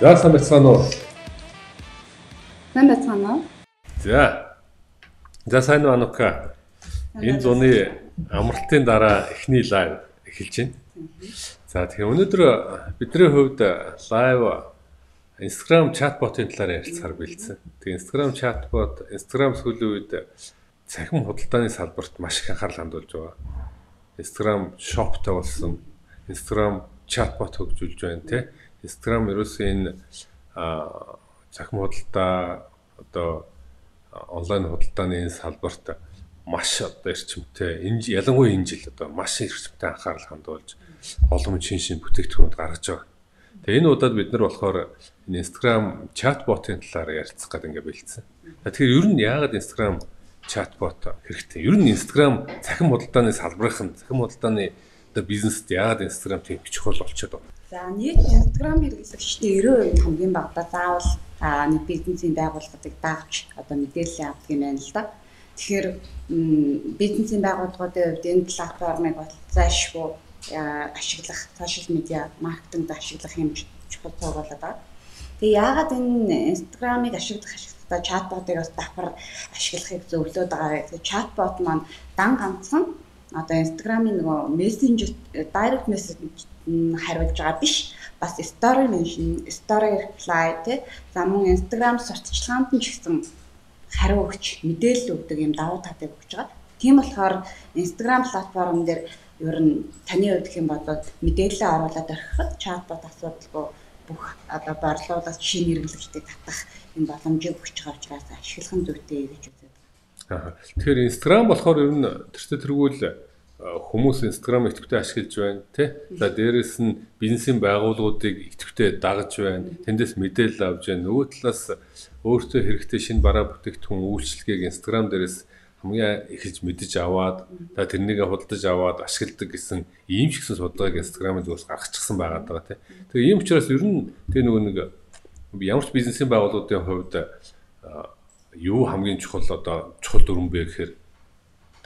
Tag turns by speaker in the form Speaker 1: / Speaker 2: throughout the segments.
Speaker 1: За сайн байцгаана уу?
Speaker 2: Сайн байцгаана уу?
Speaker 1: За. За сайн уу Анука? Энэ зуны амралтын дараа эхний лайв эхэлж байна. За тэгэхээр өнөөдөр бидний хувьд лайв Instagram чатботын талаар ярилцахаар бэлдсэн. Тэгээ Instagram чатбот, Instagram сүүлийн үед цахим худалдааны салбарт маш их анхаарал хандуулж байгаа. Instagram shopтой болсон. Instagram чатбот хөгжүүлж байна тий. Instagram ерөөсөө энэ цахим худалдаа одоо онлайн худалдааны салбарт маш одоо эрчимтэй энэ ялангуяа энэ жил одоо маш эрчимтэй анхаарал хандуулж олон шин шин бүтээгдэхүүнүүд гаргаж байгаа. Тэгээ энэ удаад бид нар болохоор энэ Instagram чатботын талаар ярилцах гэдэг ингээ бэлдсэн. Тэгэхээр ер нь яагаад Instagram чатбот хэрэгтэй? Ер нь Instagram цахим худалдааны салбарын цахим худалдааны одоо бизнест яагаад Instagram тийм чухал болчиход байна?
Speaker 2: За нийт Instagram хэрэглэгчдийн 90% хамгийн багадаа заавал нэг бизнесийн байгууллагыг даавч одоо мэдээлэл авдаг юм байна л да. Тэгэхээр бизнесийн байгууллагуудын хувьд энэ платформыг бол зайлшгүй ашиглах, сошиал медиа маркетингд ашиглах юм чухал цогцолоод байгаа. Тэгээ яагаад энэ Instagram-ыг ашиглах ашиглахдаа чатботыг бас давхар ашиглахыг зөвлөд байгаа. Тэгээ чатбот маань дан ганцхан одоо Instagram-ын нөгөө мессенжер direct message хариулж байгаа биш. Бас story mention, story reply тий. За мөн Instagram сурталчилгаанд нь ч гэсэн хариу өгч мэдээлэл өгдөг юм давуу татыг өгч байгаа. Тийм болохоор Instagram платформ дээр ер нь таны хувьд хэм бодоод мэдээлэл оруулаад орхиход чатбот асуудалгүй бүх одоо борлуулалт шинэ хэрэглэгчдийг татах юм боломжийг өгч байгаа учраас ашиглах нь зүйтэй гэж үздэг.
Speaker 1: Аа. Тэгэхээр Instagram болохоор ер нь тэртээ тэргүүл хүмүүс Instagram идэвхтэй ашиглаж байна тий. За дээрэс нь бизнесийн байгууллагуудыг идэвхтэй дагаж байна. Тэндээс мэдээлэл авж байна. Нөгөө талаас өөртөө хэрэгтэй шинэ бараа бүтээгдэхүүн үйлчлэгийг Instagram дээрээс хамгийн ихэж мэдэж аваад за тэрнийг худалдаж аваад ашигладаг гэсэн ийм ч гэсэн судалгааг Instagram-д бас гаргачихсан байгаа даа тий. Тэгээ ийм учраас ер нь тэр нөгөө нэг ямар ч бизнесийн байгууллагуудын хувьд юу хамгийн чухал одоо чухал дүрэн бэ гэхээр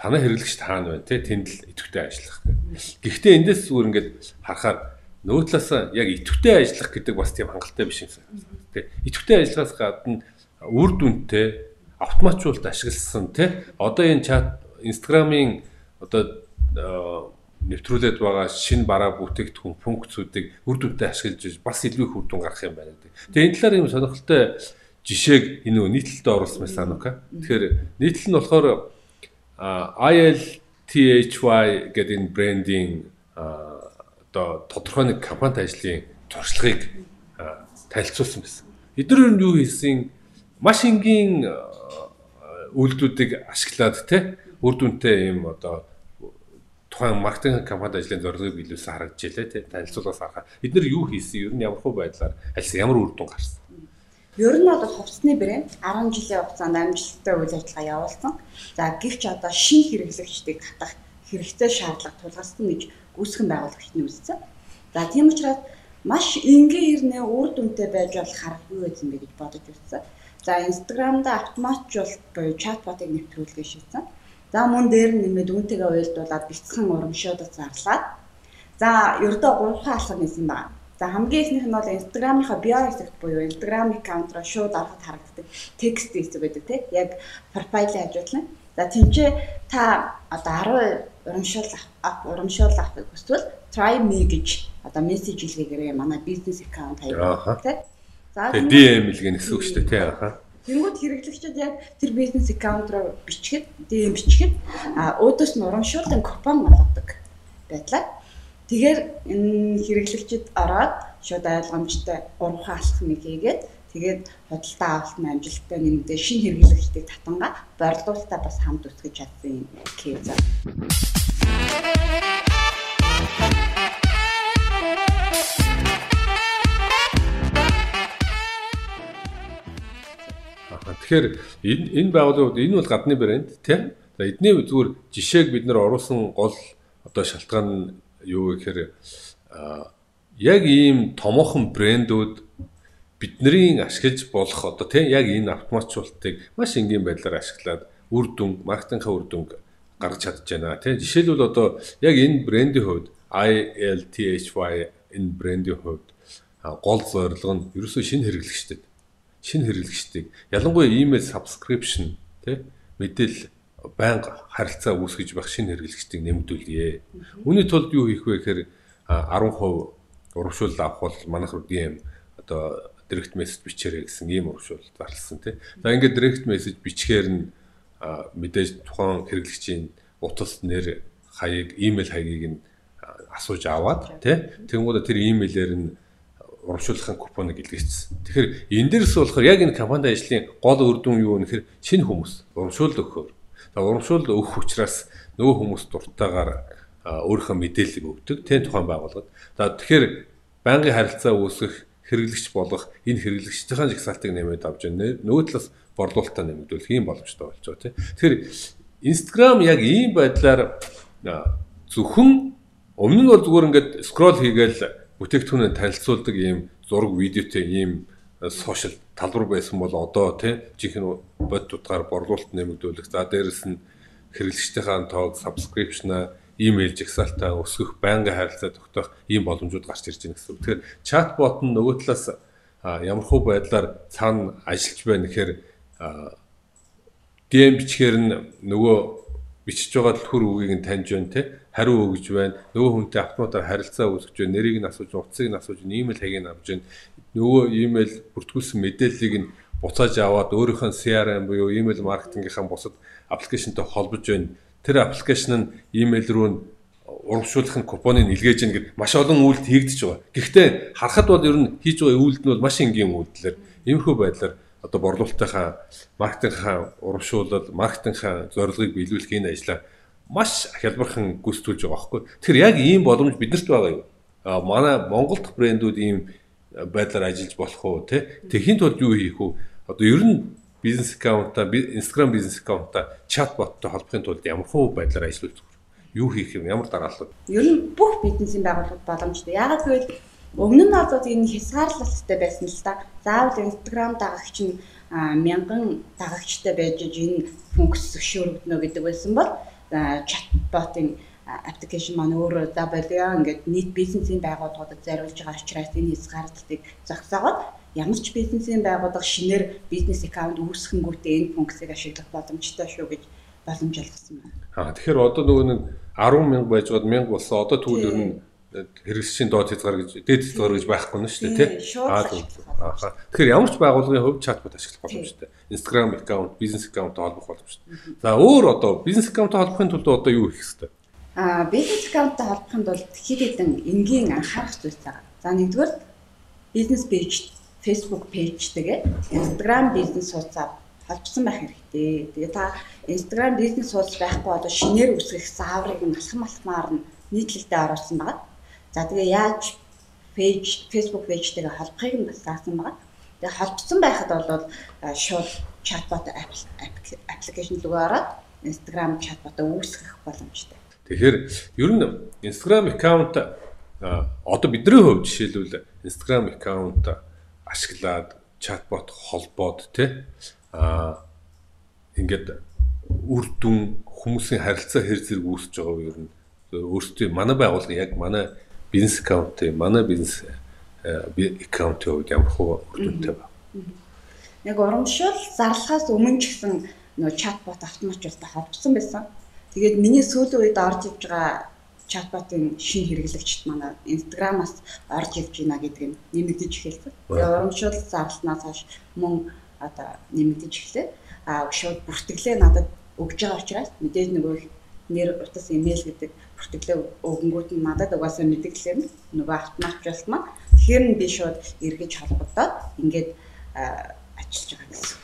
Speaker 1: танай хэрэглэгч таана байна тий тэнд л идэвхтэй ажиллах. Гэхдээ эндээс зүгээр ингээд харахаар нөгөө талаас яг идэвхтэй ажиллах гэдэг бас тийм хангалттай биш юм шиг. Тий идэвхтэй ажиллахаас гадна үр дүнтэй автоматжуулалт ашигласан тий одоо энэ чат Instagram-ын одоо нэвтрүүлээд байгаа шинэ бараа бүтээгдэхүүн функцүүдийг үр дүнтэй ашиглаж бас илүү их үр дүн гаргах юм байна. Тэгээ энэ талаар юм сонирхолтой жишээг энэ нийтлэлд оруулсан байсан нука. Тэгэхээр нийтлэл нь болохоор ILTHY гэдэг энэ брендинг одоо тодорхой нэг компанид ажлын туршлагыг танилцуулсан байсан. Эдгээр нь юу хийсэн маш энгийн үйлдэлүүдийг ашиглаад те үр дүнтэй юм одоо тухайн маркетинг компанид ажлын зорилгыг биелүүлсэн харагдж байлаа те танилцуулгаас харахад эдгээр юу хийсэн ер нь ямар хөө байдлаар ажилласан ямар үр дүн гарсан
Speaker 2: Ер нь бол хувцсны брэнд 10 жилийн хугацаанд амжилттай үйл ажиллагаа явуулсан. За гэвч одоо шинэ хэрэглэгчдийг татах хэрэгтэй шаардлага тулгарсан гэж гүйцэтгэн байгуулагчны үзсэн. За тийм учраас маш энгийн хэрнээ үр дүнтэй байж болох харах юу гэсэн бэ гэж бодож үзсэн. За Instagram-да автоматжуулалт буюу чатботыг нэвтрүүлгээ шийдсэн. За мөн дээр нь нэмээд үүнтэйгээ уялдуулаад бэлтгэн урамшуудад зарлаад за ердөө 3 хаалга нэсэн байна. За хамгийн ихнийх нь бол Instagram-ийнхаа био хэсэгт буюу Instagram аккаунтроо шууд ороход харагддаг текст хэсэг байдаг тийм яг профайлын хажуудлын. За тэмчээ та одоо 10 урамшуул урамшуул авахыг хүсвэл try me гэж одоо мессеж илгээгээрэй манай бизнес аккаунт хаяг тийм
Speaker 1: За DM илгэн гэсэн үг шүү дээ тий аха.
Speaker 2: Тэнгүүд хэрэглэгчид яг тэр бизнес аккаунт руу бичгээд DM бичгээд а өөдөөс нь урамшуулсан купон олгодог байдлаа. Тэгэхээр энэ хэрэглэгчид ороод шууд ойлгомжтой 3 хаалхныг хийгээд тэгээд худалдаа авалт амжилттай нэмдээ шинэ хэрэглэгчдийг татангаа борлуулалтаа бас хамт үсгэж чадсан юм кейс.
Speaker 1: Тэгэхээр энэ энэ байгууллагууд энэ бол гадны брэнд тийм. За эдний зүгээр жишээг бид нэр оруулсан гол одоо шалтгаан юу гэхээр яг ийм томоохон брэндүүд бидний ашиглаж болох одоо тийм яг энэ автоматжуулалтыг маш энгийн байдлаар ашиглаад үр дүн маркетингийн үр дүн гаргаж чадж байна. Тийм жишээлбэл одоо яг энэ брендийн хувьд ILTHY энэ брендийн хувьд гол зорилго нь ерөөсөө шинэ хэрэглэгчдэд шинэ хэрэглэгчдийг. Ялангуяа email subscription тий мэдээлэл байнга харилцаа үүсгэж байх шинэ хэрэглэгчдийг нэмэгдүүлье. Үүний тулд юу хийх вэ гэхээр 10% урамшуул авах бол манайх DM одоо direct message бичээрэй гэсэн ийм урамшуул зарласан тий. За ингээд direct message бичгээр нь мэдээж тухайн хэрэглэгчийн утас нэр хаяг email хаягийг нь асууж аваад тий. Тэнгууд тэр email-ээр нь урамшуулгын купоныг илгээчихсэн. Тэгэхээр энэ дээрс болохоор яг энэ компанид ажлын гол үр дүн юу гэхээр шинэ хүмүүс урамшуул өгөхөөр. Урамшуул өгөх учраас нөгөө хүмүүс дуртайгаар өөрийнхөө мэдээллийг өгдөг. Тэн тухайн байгууллагад. За тэгэхээр байнгын харилцаа үүсгэх хэрэглэгч болох энэ хэрэглэгчдийн жагсаалтыг нэмээд авч байна. Нөгөө талаас борлуулалтаа нэмэгдүүлэх юм боломжтой болж байгаа тийм. Тэгэхээр Instagram яг ийм байдлаар зөвхөн өмнө нь бол зүгээр ингээд скрол хийгээл бүтээгдэхүүнээ танилцуулдаг ийм зураг видеотэй ийм сошиал талбар байсан бол одоо тийм жинхэнэ бод утгаар борлуулалт нэмэгдүүлэх. За дээрэс нь хэрэглэгчдийн тоог subscription-а имэйл жагсаалтаа өсгөх, байнгын харилцаа тогтоох ийм боломжууд гарч ирж байна гэсэн үг. Тэгэхээр чатбот нь нөгөө талаас ямар хөө байдлаар цаана ажиллаж байна гэхээр DM бичгээр нь нөгөө бичиж байгаа түр үгийг нь таньж байна те хариу өгж байна. Нөгөө хүнтэй автоматар харилцаа үүсгэж байна. Нэрийг нь асууж утсыг нь асууж имэйл хаягийг нь авч байна. Нөгөө имэйл бүртгүүлсэн мэдээллийг нь буцааж аваад өөрийнхөө CRM буюу имэйл маркетингийнхаа бусад аппликейшнтэй холбож байна. Тэр аппликейшн нь имэйл рүү нь урамшуулах нь купоныг илгээж гин гэд маш олон үйлдэл хийгдэж байгаа. Гэхдээ харахад бол ер нь хийж байгаа үйлдэл нь бол маш энгийн үйлдэлэр иймэрхүү байдлаар одоо борлуулалтынхаа маркетингийнхаа урамшуулал, маркетингийнхаа зорилгыг биелүүлэх энэ ажлаа маш хялбархан гүйцэтгүүлж байгаа байхгүй. Тэгэхээр яг ийм боломж биднэрт байгаа юу? А манай Монгол дахь брэндүүд ийм байдлаар ажиллаж болох уу те? Тэхийн тулд юу хийх вэ? Одоо ер нь бизнес аккаунтаа Instagram бизнес аккаунтаа чатботтой холбохын тулд ямар хөө байдлаар ажиллах юу хийх юм ямар дараалал
Speaker 2: ер нь бүх бизнесийн байгууллагууд боломжтой. Яагаад гэвэл өмнө нь одоо энэ хязгаарлалттай байсан л та. Заавал Instagram дагагч нь мянган дагагчтай байж энэ функц зөвшөөрөгдөнө гэдэг байсан бол чатботын аппликейшн маань өөрөө за болио ингээд нийт бизнесийн байгууллагуудад зориулж байгаа учраас энэ хязгаарлалтыг зогсоогоод ямар ч бизнесийн байгууллага шинээр бизнес аккаунт үүсгэнгүүтээ энэ функцийг ашиглах боломжтой шүү гэж боломж олгосон байна.
Speaker 1: Аа тэгэхээр одоо нөгөө нэг 10 мянга байж гоод мянга болсон. Одоо тэгвэл ер нь хэрэгсчийн доод хязгаар гэж дээд хязгаар гэж байхгүй нь шүү дээ тий. Аа тэгэхээр ямар ч байгууллагын хувьд чатбот ашиглах боломжтой. Instagram аккаунт, бизнес аккаунттай холбох боломжтой. За өөр одоо бизнес аккаунттай холбохын тулд одоо юу хийх хэрэгтэй?
Speaker 2: Аа бизнес аккаунттай холбохын тулд хэд хэдэн энгийн анхаарах зүйлс байгаа. За нэгдүгээр бизнес пэйж Facebook пэйжтэйгээ Instagram бизнес хуудасаар холбосон байх хэрэгтэй. Тэгээ та Instagram бизнес хуудас байхгүй одоо шинээр үсгэх зааврыг нь алхам алхмаар нь нийтлэлдээ оруулсан байгаа. За тэгээ яаж пэйж Facebook пэйжтэйгээ холбохыг нь бас заасан байгаа. Тэгээ холбосон байхад бол шууд чатбот аппликейшн рүү ороод Instagram чатботоо үүсгэх боломжтой.
Speaker 1: Тэгэхээр ер нь Instagram аккаунт одоо бидний хувьд жишээлбэл Instagram аккаунт ашиглаад чатбот холбоод тий а ингээд үр дүн хүмүүсийн харилцаа хэр зэрэг үүсэж байгааг ер нь өөрсдөө манай байгууллага яг манай бизнес аккаунтын манай бизнес аккаунтын хувьд ямар хөө үр дүнтэй байна.
Speaker 2: Яг урамшуул зарлахаас өмнө ч гэсэн нөө чатбот автоматжуулалтаа холбосон байсан. Тэгээд миний сүүлийн үед орж иж байгаа чатботын шин хэрэглэгчд манай Instagram-аас орж ивж байна гэдэг нь нэмэгдэж эхэлсэн. Тэгээ урамшуул зарлснаас хойш мөн одоо нэмэгдэж эхлэв. А шууд бүртгэлээ надад өгж байгаа учраас мэдээж нөгөө нэр утас имэйл гэдэг бүртгэлээ өгөнгүүт нь надад угаасаа мэдгэлээр нь нөгөө автоматжуулалт маань тэгэхээр нь би шууд эргэж холбогдоод ингээд ажиллаж байгаа гэсэн.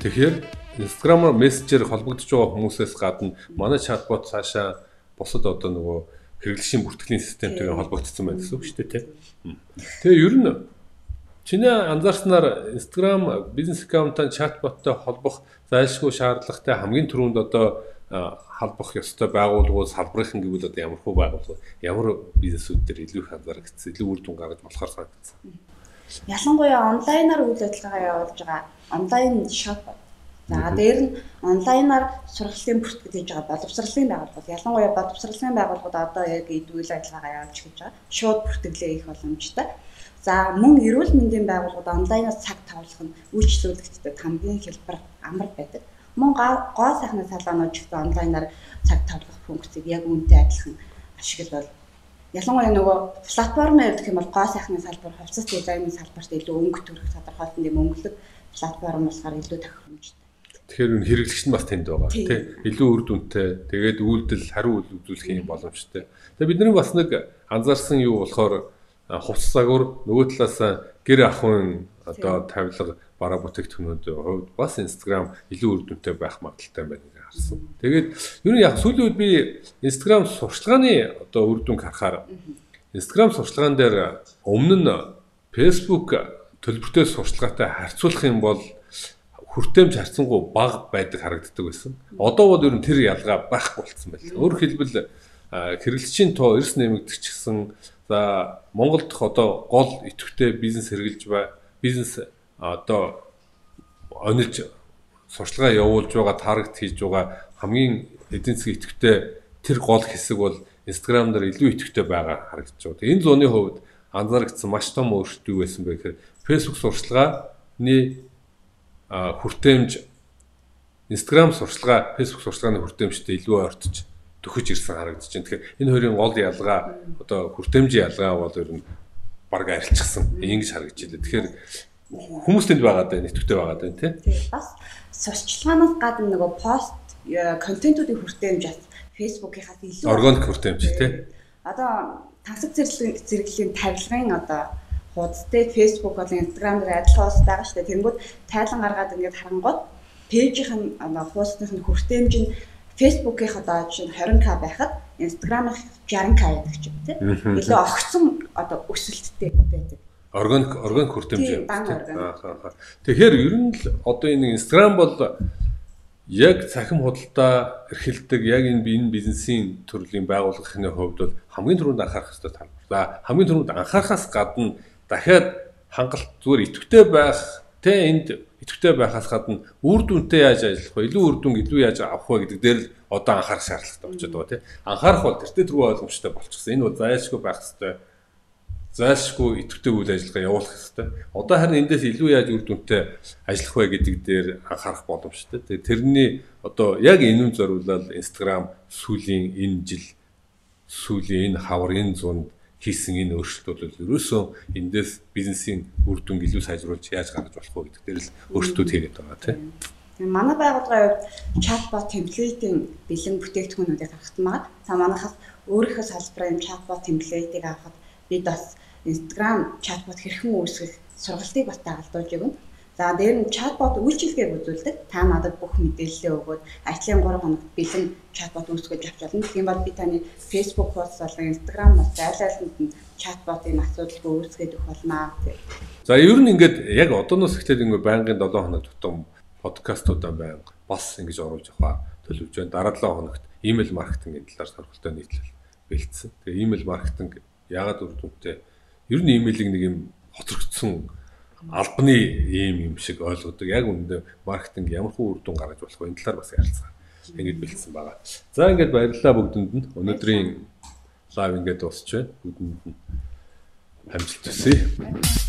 Speaker 1: Тэгэхээр Instagram-аар мессежээр холбогдож байгаа хүмүүсээс гадна манай чатбот цаашаа бусад одоо нөгөө хэрэглэшийн бүртгэлийн системтэйгээ холбогдсон байна гэсэн үг шүү дээ тийм. Тэгээ ер нь чиний анзаарснаар Instagram бизнес аккаунтаа чатботтой холбох зайлшгүй шаардлагатай хамгийн түрүүнд одоо халбах ёстой байгууллагууд салбарынхан гэвэл одоо ямар хөө байгууллага ямар бизнесүүд дээр илүү их анзаарэгдсэн илүү үр дүн гаргаж болохоор санагдсан.
Speaker 2: Ялангуяа онлайнаар үйл ажиллагаа явуулж байгаа онлайн шоп За дээр нь онлайнаар сургалтын бүртгэж хийж байгаа боловсролын байгууллагууд ялангуяа боловсролын байгууллагууд одоо яг идэвхтэй ажиллагаагаа явуулж хийж байгаа. Шууд бүртгэлээ их боломжтой. За мөн эрүүл мэндийн байгууллагууд онлайнаар цаг тавлах нь үйлчлүүлэгчдэд хамгийн хэлбэр амар байдаг. Мөн гоо сайхны салонууд ч гэсэн онлайнаар цаг тавлах функцийг яг үүнтэй адилхан ашиглавал ялангуяа нөгөө платформын гэх юм бол гоо сайхны салбар, хувцас дизайны салбарт илүү өнгө төрөх тодорхойлтын дэм өнгөлөг платформ болохоор илүү тохиромжтой.
Speaker 1: Тэгэхээр энэ хэрэглэгч нь бас тэнд байгаа тийм илүү үр дүнтэй тэгээд үйлдэл хариу үйл үзүүлэх юм боломжтой. Тэгээд бидний бас нэг анзаарсан юу болохоор хувцас загвар нөгөө талаас гэр ахуйн одоо тавилга бараа бүтээгдэхүүнүүд хувьд бас Instagram илүү үр дүнтэй байх магадaltaй байна гэж харсан. Тэгээд ер нь яг сүүлийн үед би Instagram сурчлагын одоо үр дүнг харахаар Instagram сурчлагын дээр өмнө нь Facebook төлбөртэй сурчлагатай харьцуулах юм бол хүртээмж харьцангуй бага байдаг харагддаг байсан. Одоо бол ер нь тэр ялгаа байхгүй болцсон байна. Өөрөөр хэлбэл хэрэглэгчийн тоо эрс нэмэгдэх гэсэн за Монголд одоо гол идэвхтэй бизнес хэрэгжилж бай бизнес одоо онилж сурчлагаа явуулж байгаа таргет хийж байгаа хамгийн эдийн засгийн идэвхтэй тэр гол хэсэг бол Instagram дээр илүү идэвхтэй байгаа харагдаж байна. Энэ зууны хувьд анзаарэгдсэн маш том өөрчлөлт байсан бэ гэхээр Facebook сурчлагын хүртээмж Instagram сурчлага, Facebook сурчлагын хүртээмжтэй илүү ойртож төхөж ирсэн харагдаж байна. Тэгэхээр энэ хоёрын гол ялгаа одоо хүртээмжийн ялгаа бол ер нь баг арилчихсан. Ингэж харагдаж байна. Тэгэхээр хүмүүс тэнд байгаад байна, нэтгэвтэй байгаад байна тийм.
Speaker 2: Бас сурчлагаас гадна нөгөө пост контентуудын хүртээмж бас Facebook-ийнхаас илүү
Speaker 1: органик хүртээмж тийм.
Speaker 2: Одоо тансаг зэрлэгийн зэрэглэлийн тавилгын одоо хуудастай Facebook болон Instagram дээр адилхан ус байгаа шүү дээ. Тэнгүүд тайлан гаргаад ингээд харангууд пэйжийн одоо хуудасны хүртээмж нь Facebook-ийн одоо жишээ нь 20k байхад Instagram-ын 60k байдаг ч юм тийм. Илүү огцон одоо өсөлттэй байдаг.
Speaker 1: Органик органик хүртээмж юм. Тэгэхээр ер нь л одоо энэ Instagram бол яг цахим худалдаа эрхэлдэг яг энэ энэ бизнесийн төрлийн байгууллагын хувьд бол хамгийн түрүүнд анхаарах хэрэгтэй тал. За хамгийн түрүүнд анхаарахаас гадна дахиад хангалт зүгээр идэвхтэй байх тэ энд идэвхтэй байхаас гадна үр дүнтэй яаж ажиллах вэ? Илүү үр дүн илүү яаж авах вэ гэдэг дээр л одоо анхаарах шаардлагатай болчиход байгаа тийм. Анхаарах бол тэртээ түрүү ойлгомжтой болчихсон. Энэ бол зайлшгүй байх хэрэгтэй. Зайлшгүй идэвхтэй үйл ажиллагаа явуулах хэрэгтэй. Одоо харин эндээс илүү яаж үр дүнтэй ажиллах вэ гэдэг дээр анхаарах боломжтой. Тэгээ тэрний одоо яг энэм зориулаад Instagram сүүлийн энэ жил сүүлийн энэ хавар энэ зунд хийсэн энэ өөрчлөлтүүд бол ерөөсөө эндээс бизнесийн үр дүнг илүү сайжруулж яаж гаргаж болох вэ гэдэг дээр л өөрчлөлтүүд хийгээд байгаа тийм.
Speaker 2: Манай байгууллагын хувьд чатбот темплейтийн бэлэн бүтээгдэхүүнүүдийг гаргахтмаад та манайхаас өөрийнхөө салбарын чатбот темплейтийг авахд бид бас Instagram чатбот хэрхэн үүсгэх сургалтыг бас дагалдуулж өгнө. За дээр нь чатбот үйлчилгээг үзүүлдэг. Та надад бүх мэдээлэлээ өгөөд ажлын 3 хоногт бэлэн чатбот үүсгэж авч болно. Тийм бол би таны Facebook пост болон Instagram пост аль альнд нь чатботын асуудалгүй үүсгээд өгөх болно.
Speaker 1: За ер нь ингээд яг одооноос эхлээд ингээд байнгын 7 хоног тутам подкастуудаа байнга бас ингэж оруулж авах төлөвж байна. Дараа 7 хоногт email маркетингийн талаар сонирхолтой нийтлэл бэлдсэн. Тэгээ email маркетинг яагаад үр дүнтэй? Ер нь email-ийг нэг юм хоцрогдсон албаны ийм юм шиг ойлгодог. Яг үүндээ маркетинг ямар хөө үр дүн гаргаж болох вэ? Энэ талаар бас ярилцгаа. Ингэж бэлдсэн байгаа. За ингээд баярлалаа бүгдэнд нь. Өнөөдрийн лайв ингээд дуусч байна. Бүгдэнд нь амжилт хүсье.